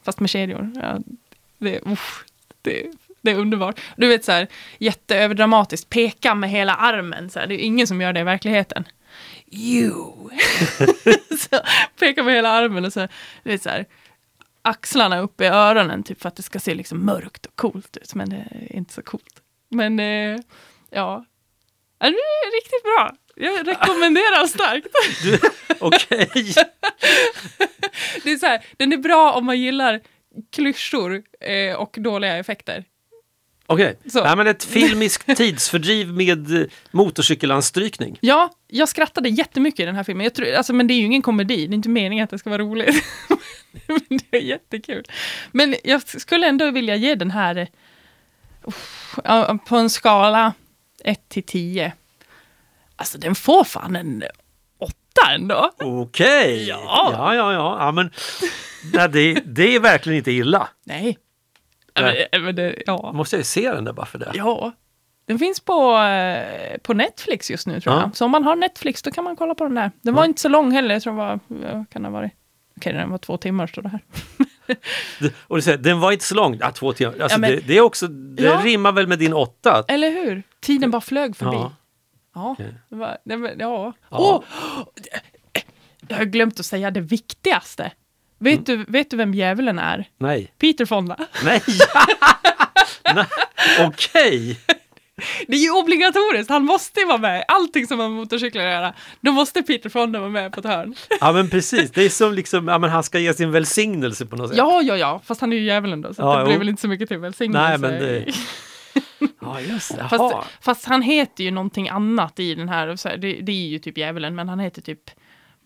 fast med kedjor. Ja, det, uff, det, det är underbart. Du vet så här jätteöverdramatiskt, peka med hela armen. Så här, det är ingen som gör det i verkligheten. You! så, peka med hela armen och så, du vet så här, axlarna upp i öronen typ för att det ska se liksom mörkt och coolt ut. Men det är inte så coolt. Men eh, ja, det är riktigt bra. Jag rekommenderar starkt. Okej. Det är så här, den är bra om man gillar klyschor eh, och dåliga effekter. Okej. Nej, men ett filmiskt tidsfördriv med eh, motorcykelanstrykning. Ja, jag skrattade jättemycket i den här filmen. Jag tror, alltså, men det är ju ingen komedi, det är inte meningen att det ska vara roligt. men det är jättekul. Men jag skulle ändå vilja ge den här ja, på en skala 1 till 10. Alltså den får fan en åtta ändå. Okej! Ja. ja, ja, ja. ja men, nej, det, det är verkligen inte illa. Nej. Men, men det, ja. Måste jag ju se den där bara för det. ja. Den finns på, eh, på Netflix just nu tror Ja. jag. Så om man har Netflix då kan man kolla på den där. Den var inte så lång heller, jag tror det var, kan det ha varit? Okej, den var två timmar står det här. Och du säger, den var inte så lång, ja, två timmar. Alltså, Ja, men- det, det, är också, det rimmar väl med din åtta? Eller hur? Tiden bara flög förbi. Ja. Ja. Okej. det var, det ja. Ja. Åh! jag har glömt att säga det viktigaste. Vet, Mm. du, vet du vem djävulen är? Nej. Peter Fonda. Nej! Nej. Okej! Det är ju obligatoriskt, han måste ju vara med. Allting som har med motorcyklar att göra, då måste Peter Fonda vara med på ett hörn. Ja men precis, det är som liksom, ja men han ska ge sin välsignelse på något sätt. Ja, ja, ja, fast han är ju djävulen då, så Ja, det blir väl inte så mycket till välsignelse. Nej men det... Ja just det, Fast, fast han heter ju någonting annat i den här, det, det är ju typ djävulen, men han heter typ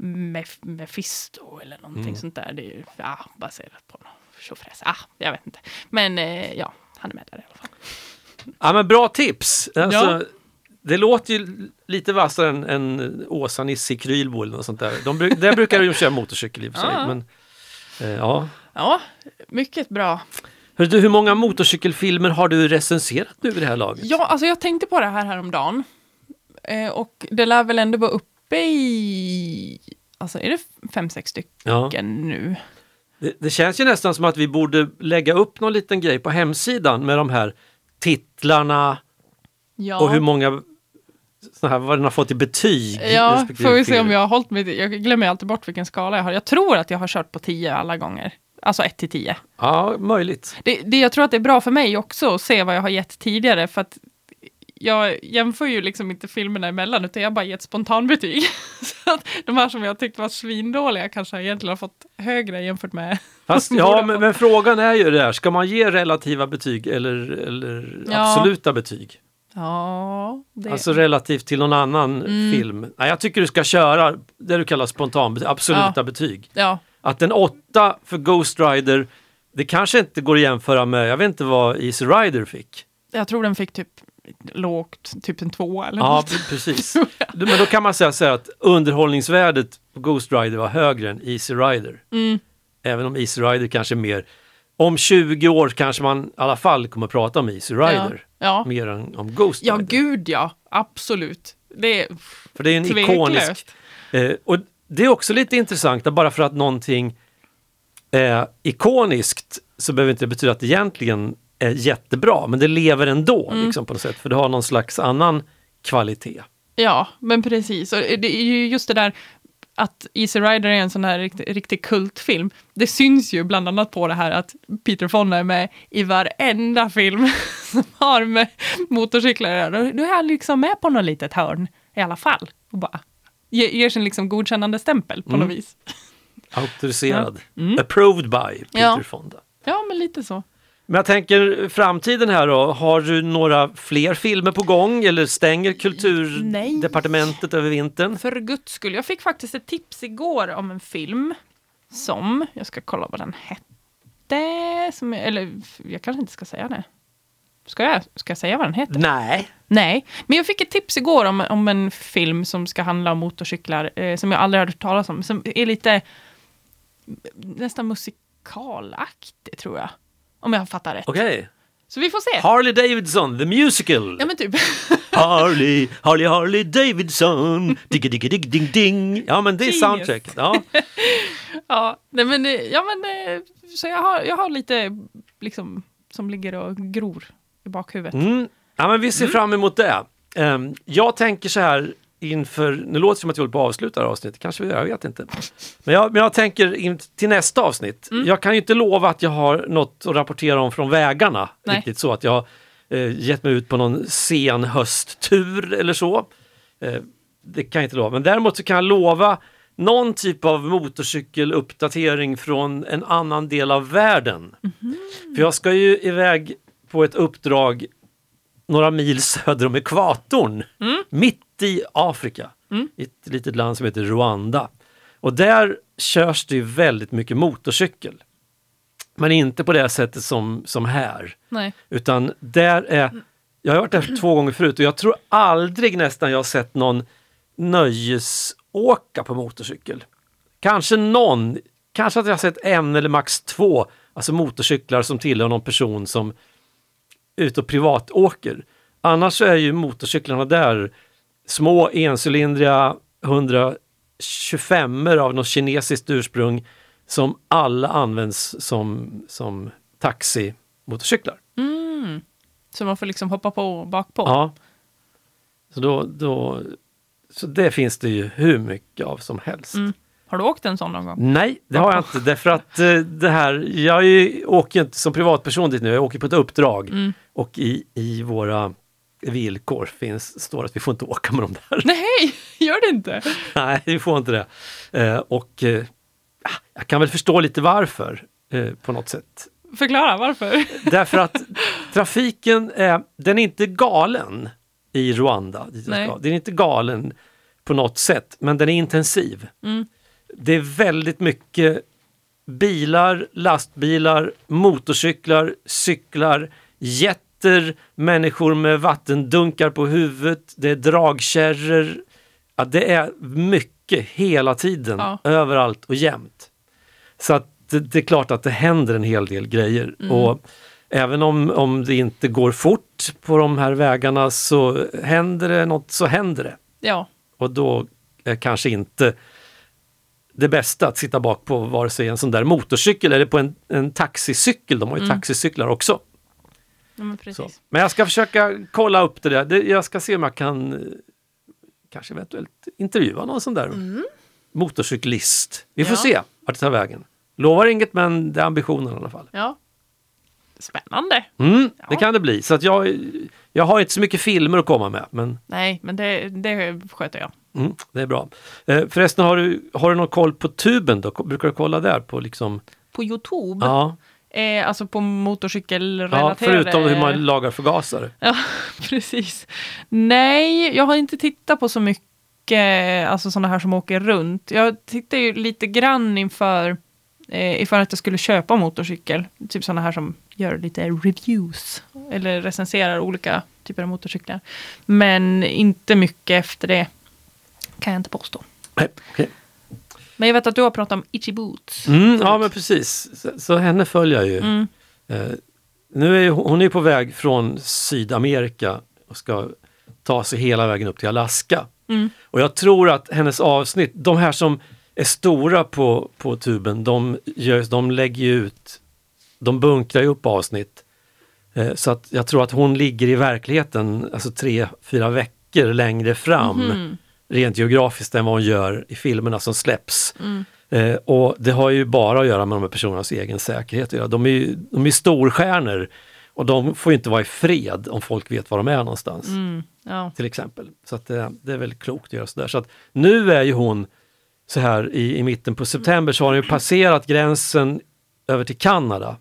Mef Mefisto eller någonting Mm. sånt där. Det är ju ja, baserat på tjofräs. Ah, jag vet inte. Men eh, ja, han är med där i alla fall. Ja men bra tips! Alltså, Ja. Det låter ju lite vassare än, än Åsa-Nisse i Krylbo eller något sånt där. De där brukar de ju köra motorcykel i och för sig. Ja. Men, eh, ja. Ja, mycket bra. Hör du, hur många motorcykelfilmer har du recenserat nu vid det här laget? Ja, alltså jag tänkte på det här häromdagen. Eh, och det lär väl ändå vara uppe i, alltså är det fem, sex stycken Ja. nu? Det, det känns ju nästan som att vi borde lägga upp någon liten grej på hemsidan med de här titlarna Ja. och hur många såna här, vad den har fått i betyg. Ja, får vi se om jag har hållit mig Jag glömmer alltid bort vilken skala jag har. Jag tror att jag har kört på 10 alla gånger. Alltså 1 till 10. Ja, möjligt. Det, det, jag tror att det är bra för mig också att se vad jag har gett tidigare, för att jag jämför ju liksom inte filmerna emellan, utan jag bara gett spontanbetyg. Så att de här som jag tyckte var svindåliga kanske egentligen har fått högre jämfört med... Fast, ja, men, men frågan är ju det här, ska man ge relativa betyg eller, eller Ja. absoluta betyg? Ja, det... Alltså relativt till någon annan Mm. film. Nej, jag tycker du ska köra det du kallar spontanbetyg, absoluta Ja. betyg. ja, Att en åtta för Ghost Rider, det kanske inte går att jämföra med, jag vet inte vad Easy Rider fick. jag tror den fick typ lågt, typ en tvåa eller Ja, något. precis. Men då kan man säga så här att underhållningsvärdet på Ghost Rider var högre än Easy Rider. Mm, Även om Easy Rider kanske är mer, om 20 år kanske man i alla fall kommer att prata om Easy Rider. ja. Mer än om Ghost ja, Rider. gud ja, absolut. Det är För det är en tveklöst. ikonisk... Eh, och det är också lite intressant, att bara för att någonting är ikoniskt så behöver inte det betyda att det egentligen är jättebra, men det lever ändå Mm. liksom, på något sätt, för det har någon slags annan kvalitet. Ja, men precis. Och det är ju just det där att Easy Rider är en sån här riktig, riktig kultfilm. Det syns ju bland annat på det här att Peter Fonda är med i varenda film som har med motorcyklar. Då är han liksom med på något litet hörn i alla fall. Och bara ge- ger sin liksom godkännande stämpel på Mm. något vis. Auktoriserad. Mm. Approved by Peter Ja. Fonda. Ja, men lite så. Men jag tänker framtiden här då, har du några fler filmer på gång eller stänger kulturdepartementet över vintern? För guds skull, jag fick faktiskt ett tips igår om en film som, jag ska kolla vad den hette, som, eller jag kanske inte ska säga det. Ska jag, ska jag säga vad den heter? Nej. Nej, men jag fick ett tips igår om, om en film som ska handla om motorcyklar, eh, som jag aldrig hört talas om, som är lite nästan musikalaktig tror jag. Om jag fattar rätt. Okej. Så vi får se. Harley Davidson, the musical. Ja men typ. Harley, Harley, Harley Davidson, digga, digga, dig, ding, ding. Ja, men det är Genius. soundtrack. Ja. ja, nej, men, eh, ja, men eh, så jag har, jag har lite liksom som ligger och gror i bakhuvudet. Mm. ja, men vi ser fram emot det. Ehm, jag tänker så här inför, nu låter det som att jag håller på att avsluta det här avsnittet, kanske jag vet inte. Men jag, men jag tänker in, till nästa avsnitt. Mm. Jag kan ju inte lova att jag har något att rapportera om från vägarna. Nej. Riktigt så att jag har eh, gett mig ut på någon sen hösttur eller så. Eh, det kan jag inte lova, men däremot så kan jag lova någon typ av motorcykeluppdatering från en annan del av världen. För jag ska ju iväg på ett uppdrag några mil söder om ekvatorn, mitt i Afrika, i ett litet land som heter Rwanda. Och där körs det ju väldigt mycket motorcykel. Men inte på det sättet som, som här. Nej. Utan där är, jag har varit där två gånger förut och jag tror aldrig nästan jag har sett någon åka på motorcykel. Kanske någon, kanske att jag har sett en eller max två alltså motorcyklar som tillhör någon person som ute och privat åker. Annars är ju motorcyklarna där små encylindriga 125 av något kinesiskt ursprung som alla används som, som taximotorcyklar. Mm. Så man får liksom hoppa på bakpå? Ja. Så, då, då, så det finns det ju hur mycket av som helst. Mm. Har du åkt en sån någon gång? Nej, det har jag inte. Därför att eh, det här, jag är, åker ju inte som privatperson dit nu, jag åker på ett uppdrag. Mm. Och i, i våra villkor finns, står att vi får inte åka med dem där. Nej, gör det inte? Nej, vi får inte det. Eh, och eh, ah, jag kan väl förstå lite varför eh, på något sätt. Förklara varför. Därför att trafiken är, den är inte galen i Rwanda. Den är inte galen på något sätt, men den är intensiv. Mm. Det är väldigt mycket bilar, lastbilar, motorcyklar, cyklar, jätter, människor med vattendunkar på huvudet, det är dragkärror. Ja, det är mycket hela tiden, Ja. överallt och jämt. Så att det, det är klart att det händer en hel del grejer. Och även om, om det inte går fort på de här vägarna så händer det något så händer det. Ja, Och då är kanske inte det bästa att sitta bak på vare sig en sån där motorcykel eller på en, en taxicykel. De har ju taxicyklar också. Men Så. precis. Men jag ska försöka kolla upp det där. Det, jag ska se om jag kan eh, kanske eventuellt intervjua någon sån där motorcyklist. Vi får Ja. se vart det tar vägen. Lovar inget men det är ambitionen i alla fall. Ja. Spännande. Mm, Det Ja. kan det bli. Så att jag, jag har inte så mycket filmer att komma med men Nej, men det, det sköter jag. mm, det är bra. Eh, förresten, har du, har du någon koll på tuben då? Brukar du kolla där på liksom? På Youtube, Ja, eh, alltså på ja motorcykelrelaterade... förutom hur man lagar förgasare. Ja, precis. Nej, jag har inte tittat på så mycket, alltså sådana här som åker runt. Jag tittade ju lite grann inför, eh, ifall att jag skulle köpa motorcykel. Typ sådana här som gör lite reviews, eller recenserar olika typer av motorcyklar. Men inte mycket efter det, kan jag inte påstå. Nej, okej. Men jag vet att du har pratat om Itchy Boots. Mm, ja men precis, så, så henne följer jag ju. Mm. Eh, nu är ju, hon är på väg från Sydamerika och ska ta sig hela vägen upp till Alaska. Mm. Och jag tror att hennes avsnitt, de här som är stora på, på tuben, de, gör, de lägger ju ut, de bunkrar ju upp avsnitt. Eh, så att jag tror att hon ligger i verkligheten, alltså tre, fyra veckor längre fram, Mhm. Rent geografiskt än vad hon gör i filmerna som släpps. Mm. Eh, och det har ju bara att göra med de här personernas egen säkerhet. De är ju de är storstjärnor och de får inte vara i fred om folk vet var de är någonstans. Mm. Ja. Till exempel. Så att det, det är väldigt klokt att göra sådär. Så att nu är ju hon så här i, i mitten på september så har hon ju passerat gränsen över till Kanada.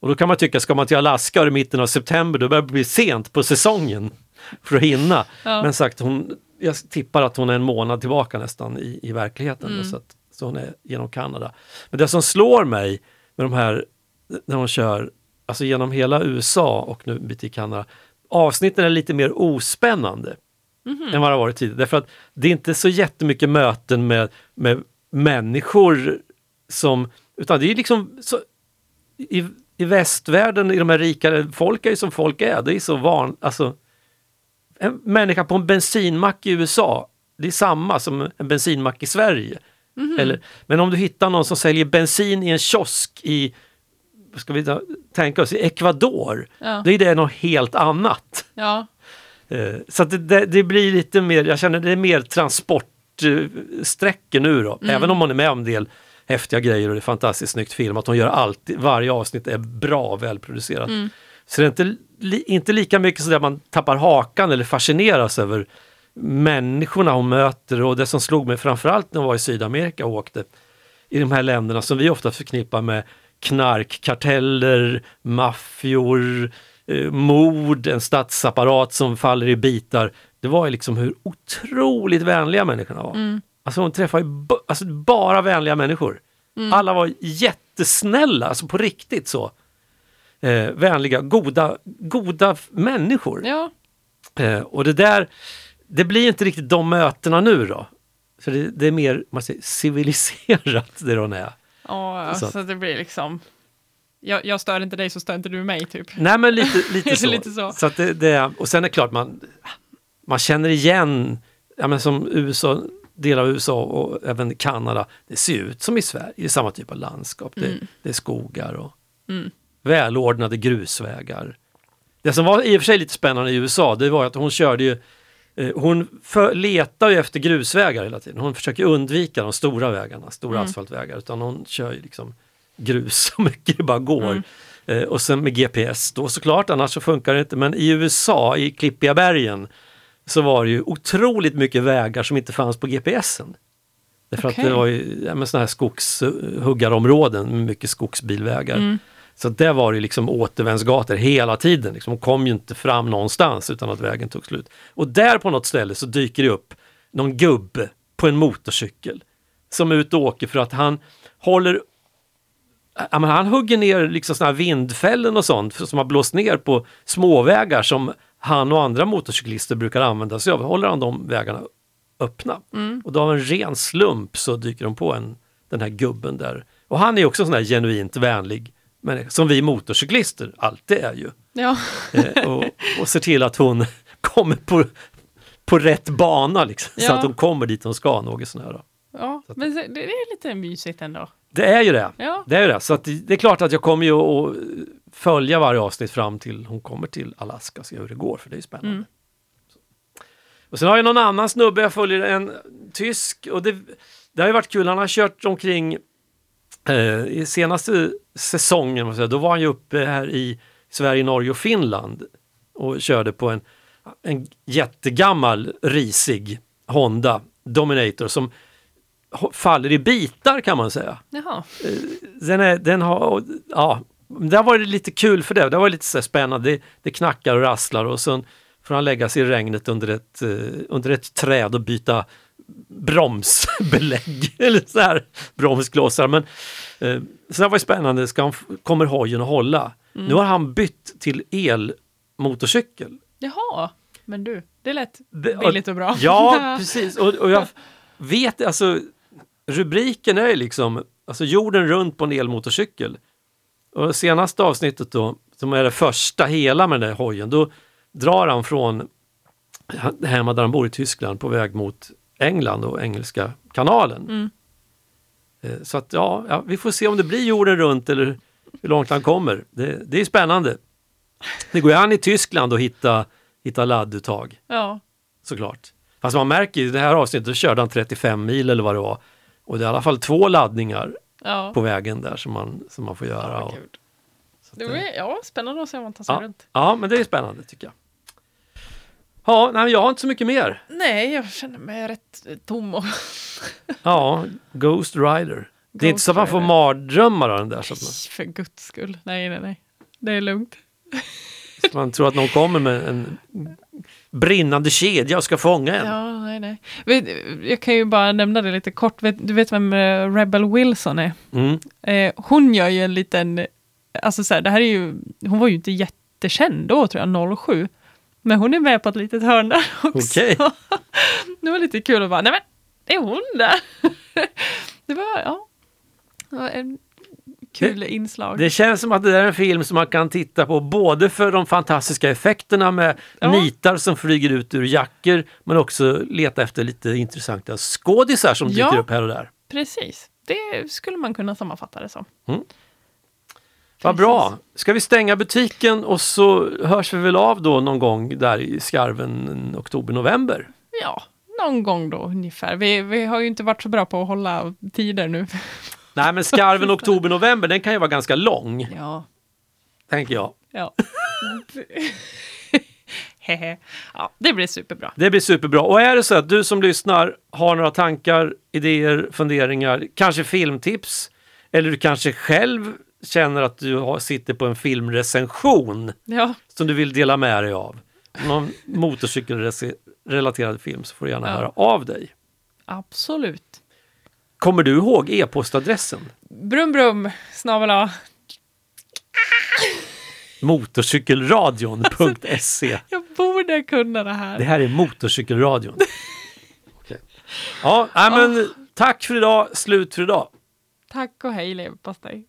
Och då kan man tycka, ska man till Alaska i mitten av september då börjar det bli sent på säsongen för att hinna. Ja. Men sagt, hon, jag tippar att hon är en månad tillbaka nästan i, i verkligheten. Mm. Då, så, att, så hon är genom Kanada. Men det som slår mig med de här, när de kör alltså genom hela USA och nu bit i Kanada, avsnitten är lite mer ospännande Mhm. än vad det har varit tidigare. Därför att det är inte så jättemycket möten med, med människor som, utan det är liksom så, i, i västvärlden, i de här rikare, folk är ju som folk är. Det är så van, alltså en människa på en bensinmack i USA, det är samma som en bensinmack i Sverige. Eller, men om du hittar någon som säljer bensin i en kiosk i, vad ska vi tänka oss, i Ecuador, Ja. då är det något helt annat. ja. Eh, Så det, det, det blir lite mer, jag känner det är mer transportsträckor nu då. Även om man är med om en del häftiga grejer och det är fantastiskt snyggt filmat. Hon gör alltid, varje avsnitt är bra välproducerat. Så det är inte, li, inte lika mycket så att man tappar hakan eller fascineras över människorna hon möter och det som slog mig framförallt när hon var i Sydamerika och åkte i de här länderna som vi ofta förknippar med knarkkarteller, maffior, eh, mord, en statsapparat som faller i bitar. Det var ju liksom hur otroligt vänliga människorna var. Alltså hon träffade alltså bara vänliga människor. Alla var jättesnälla, alltså på riktigt så. Eh, vänliga, goda, goda människor. ja. Eh, och det där, det blir inte riktigt de mötena nu då. Så det, det är mer man säger, civiliserat det de är. Ja, Så så, det blir liksom... Jag, jag stör inte dig så stör inte du mig, typ. Nej men lite, lite, det så. lite så? att det, det, och sen är det klart man, man känner igen, ja, men som USA, delar av USA och även Kanada, det ser ut som i Sverige, det är samma typ av landskap. Det, Mm. det är skogar och Mm. Välordnade grusvägar. Det som var i och för sig lite spännande i USA, det var att hon körde ju eh, hon för, letar ju efter grusvägar hela tiden. Hon försöker undvika de stora vägarna, stora Mm. asfaltvägar, utan hon kör ju liksom grus så mycket det bara går. Mm. Eh, och sen med GPS då såklart, annars så funkar det inte. Men i USA, i Klippiga bergen, så var det ju otroligt mycket vägar som inte fanns på GPSen. Därför Okej. att det var ju ja, såna här skogshuggarområden med mycket skogsbilvägar. Mm. Så där var det liksom återvändsgator hela tiden. Liksom. Hon kom ju inte fram någonstans utan att vägen tog slut. Och där på något ställe så dyker det upp någon gubbe på en motorcykel som är ute och åker för att han håller han hugger ner liksom såna här vindfällen och sånt som har blåst ner på småvägar som han och andra motorcyklister brukar använda sig av. Håller han de vägarna öppna. Mm. Och då av en ren slump så dyker de på en, den här gubben där. Och han är också sån här genuint vänlig, men som vi motorcyklister alltid är ju. Ja. Eh, och, och ser till att hon kommer på, på rätt bana liksom, så Ja. att hon kommer dit hon ska. Något sån här. ja, men det, är lite mysigt ändå. Det är ju det. Ja. Det är ju det. Så att det, är klart att jag kommer ju att följa varje avsnitt fram till hon kommer till Alaska och se hur det går, för det är ju spännande. Mm. Och sen har jag någon annan snubbe jag följer, en tysk, och det, det har ju varit kul. Han har kört omkring i senaste säsongen, säga, då var han ju uppe här i Sverige, Norge och Finland och körde på en, en jättegammal risig Honda Dominator som faller i bitar kan man säga. Jaha. Den, är, den har, ja, det har varit lite kul för det. Det varit lite så spännande. Det, det knackar och rasslar och sen får han lägga sig i regnet under ett, eh, under ett träd och byta bromsbelägg eller så här bromsklossar. Men eh, så det var spännande. Ska han, kommer hojen att hålla? Nu har han bytt till elmotorcykel. Jaha. Men du, det lät billigt och bra. Ja, precis. Och, och jag vet, alltså rubriken är liksom alltså jorden runt på en elmotorcykel. Och senaste avsnittet då, som är det första hela med den där hojen, då drar han från hemma där han bor i Tyskland på väg mot England och Engelska kanalen. Mm. Eh, Så att ja, ja, vi får se om det blir jorden runt eller hur långt han kommer. Det, det är spännande. Det går ju an i Tyskland att hitta, hitta ladduttag Ja. såklart. Fast man märker ju i det här avsnittet, då körde han 35 mil eller vad det var. Och det är i alla fall två laddningar Ja. på vägen där som man, som man får göra. Ja, Och, Det det- ja, spännande att se om man tar sig ja, runt. ja, men det är spännande tycker jag. Ja, nej, jag har inte så mycket mer. Nej, jag känner mig rätt tom och... Ja, Ghost Rider. Det är inte så att man får mardrömmar av den där så att man, För guds skull. Nej, nej, nej. Det är lugnt. så man tror att någon kommer med en brinnande kedja och ska fånga en. Ja, nej, nej. Jag kan ju bara nämna det lite kort. Du vet vem eh, Rebel Wilson är? Mm. Eh, hon gör ju en liten, alltså så här, det här är ju, hon var ju inte jättekänd då tror jag, 07. Men hon är med på ett litet hörn där också. Okej. det var lite kul att bara, nej men, är hon där? det var, ja, det var en kul inslag. Det känns som att det där är en film som man kan titta på både för de fantastiska effekterna med Ja. nitar som flyger ut ur jackor men också leta efter lite intressanta skådisar som dyker Ja. upp här och där. Precis, det skulle man kunna sammanfatta det som. Vad bra! Ska vi stänga butiken och så hörs vi väl av då någon gång där i skarven oktober-november? Ja, någon gång då ungefär. Vi, vi har ju inte varit så bra på att hålla tider nu. Nej men skarven oktober-november den kan ju vara ganska lång, Ja, tänker jag. ja. Ja, det blir superbra. Det blir superbra. Och är det så att du som lyssnar har några tankar, idéer, funderingar, kanske filmtips eller du kanske själv känner att du har, sitter på en filmrecension Ja, som du vill dela med dig av. Någon motorcykelrelaterad film så får du gärna Ja. höra av dig. absolut. Kommer du ihåg e-postadressen? Brum brum, snabel. Motorcykelradion.se Jag borde kunna det här. Det här är Motorcykelradion. Okej. Ja, men tack för idag. Slut för idag. Tack och hej leverpastej.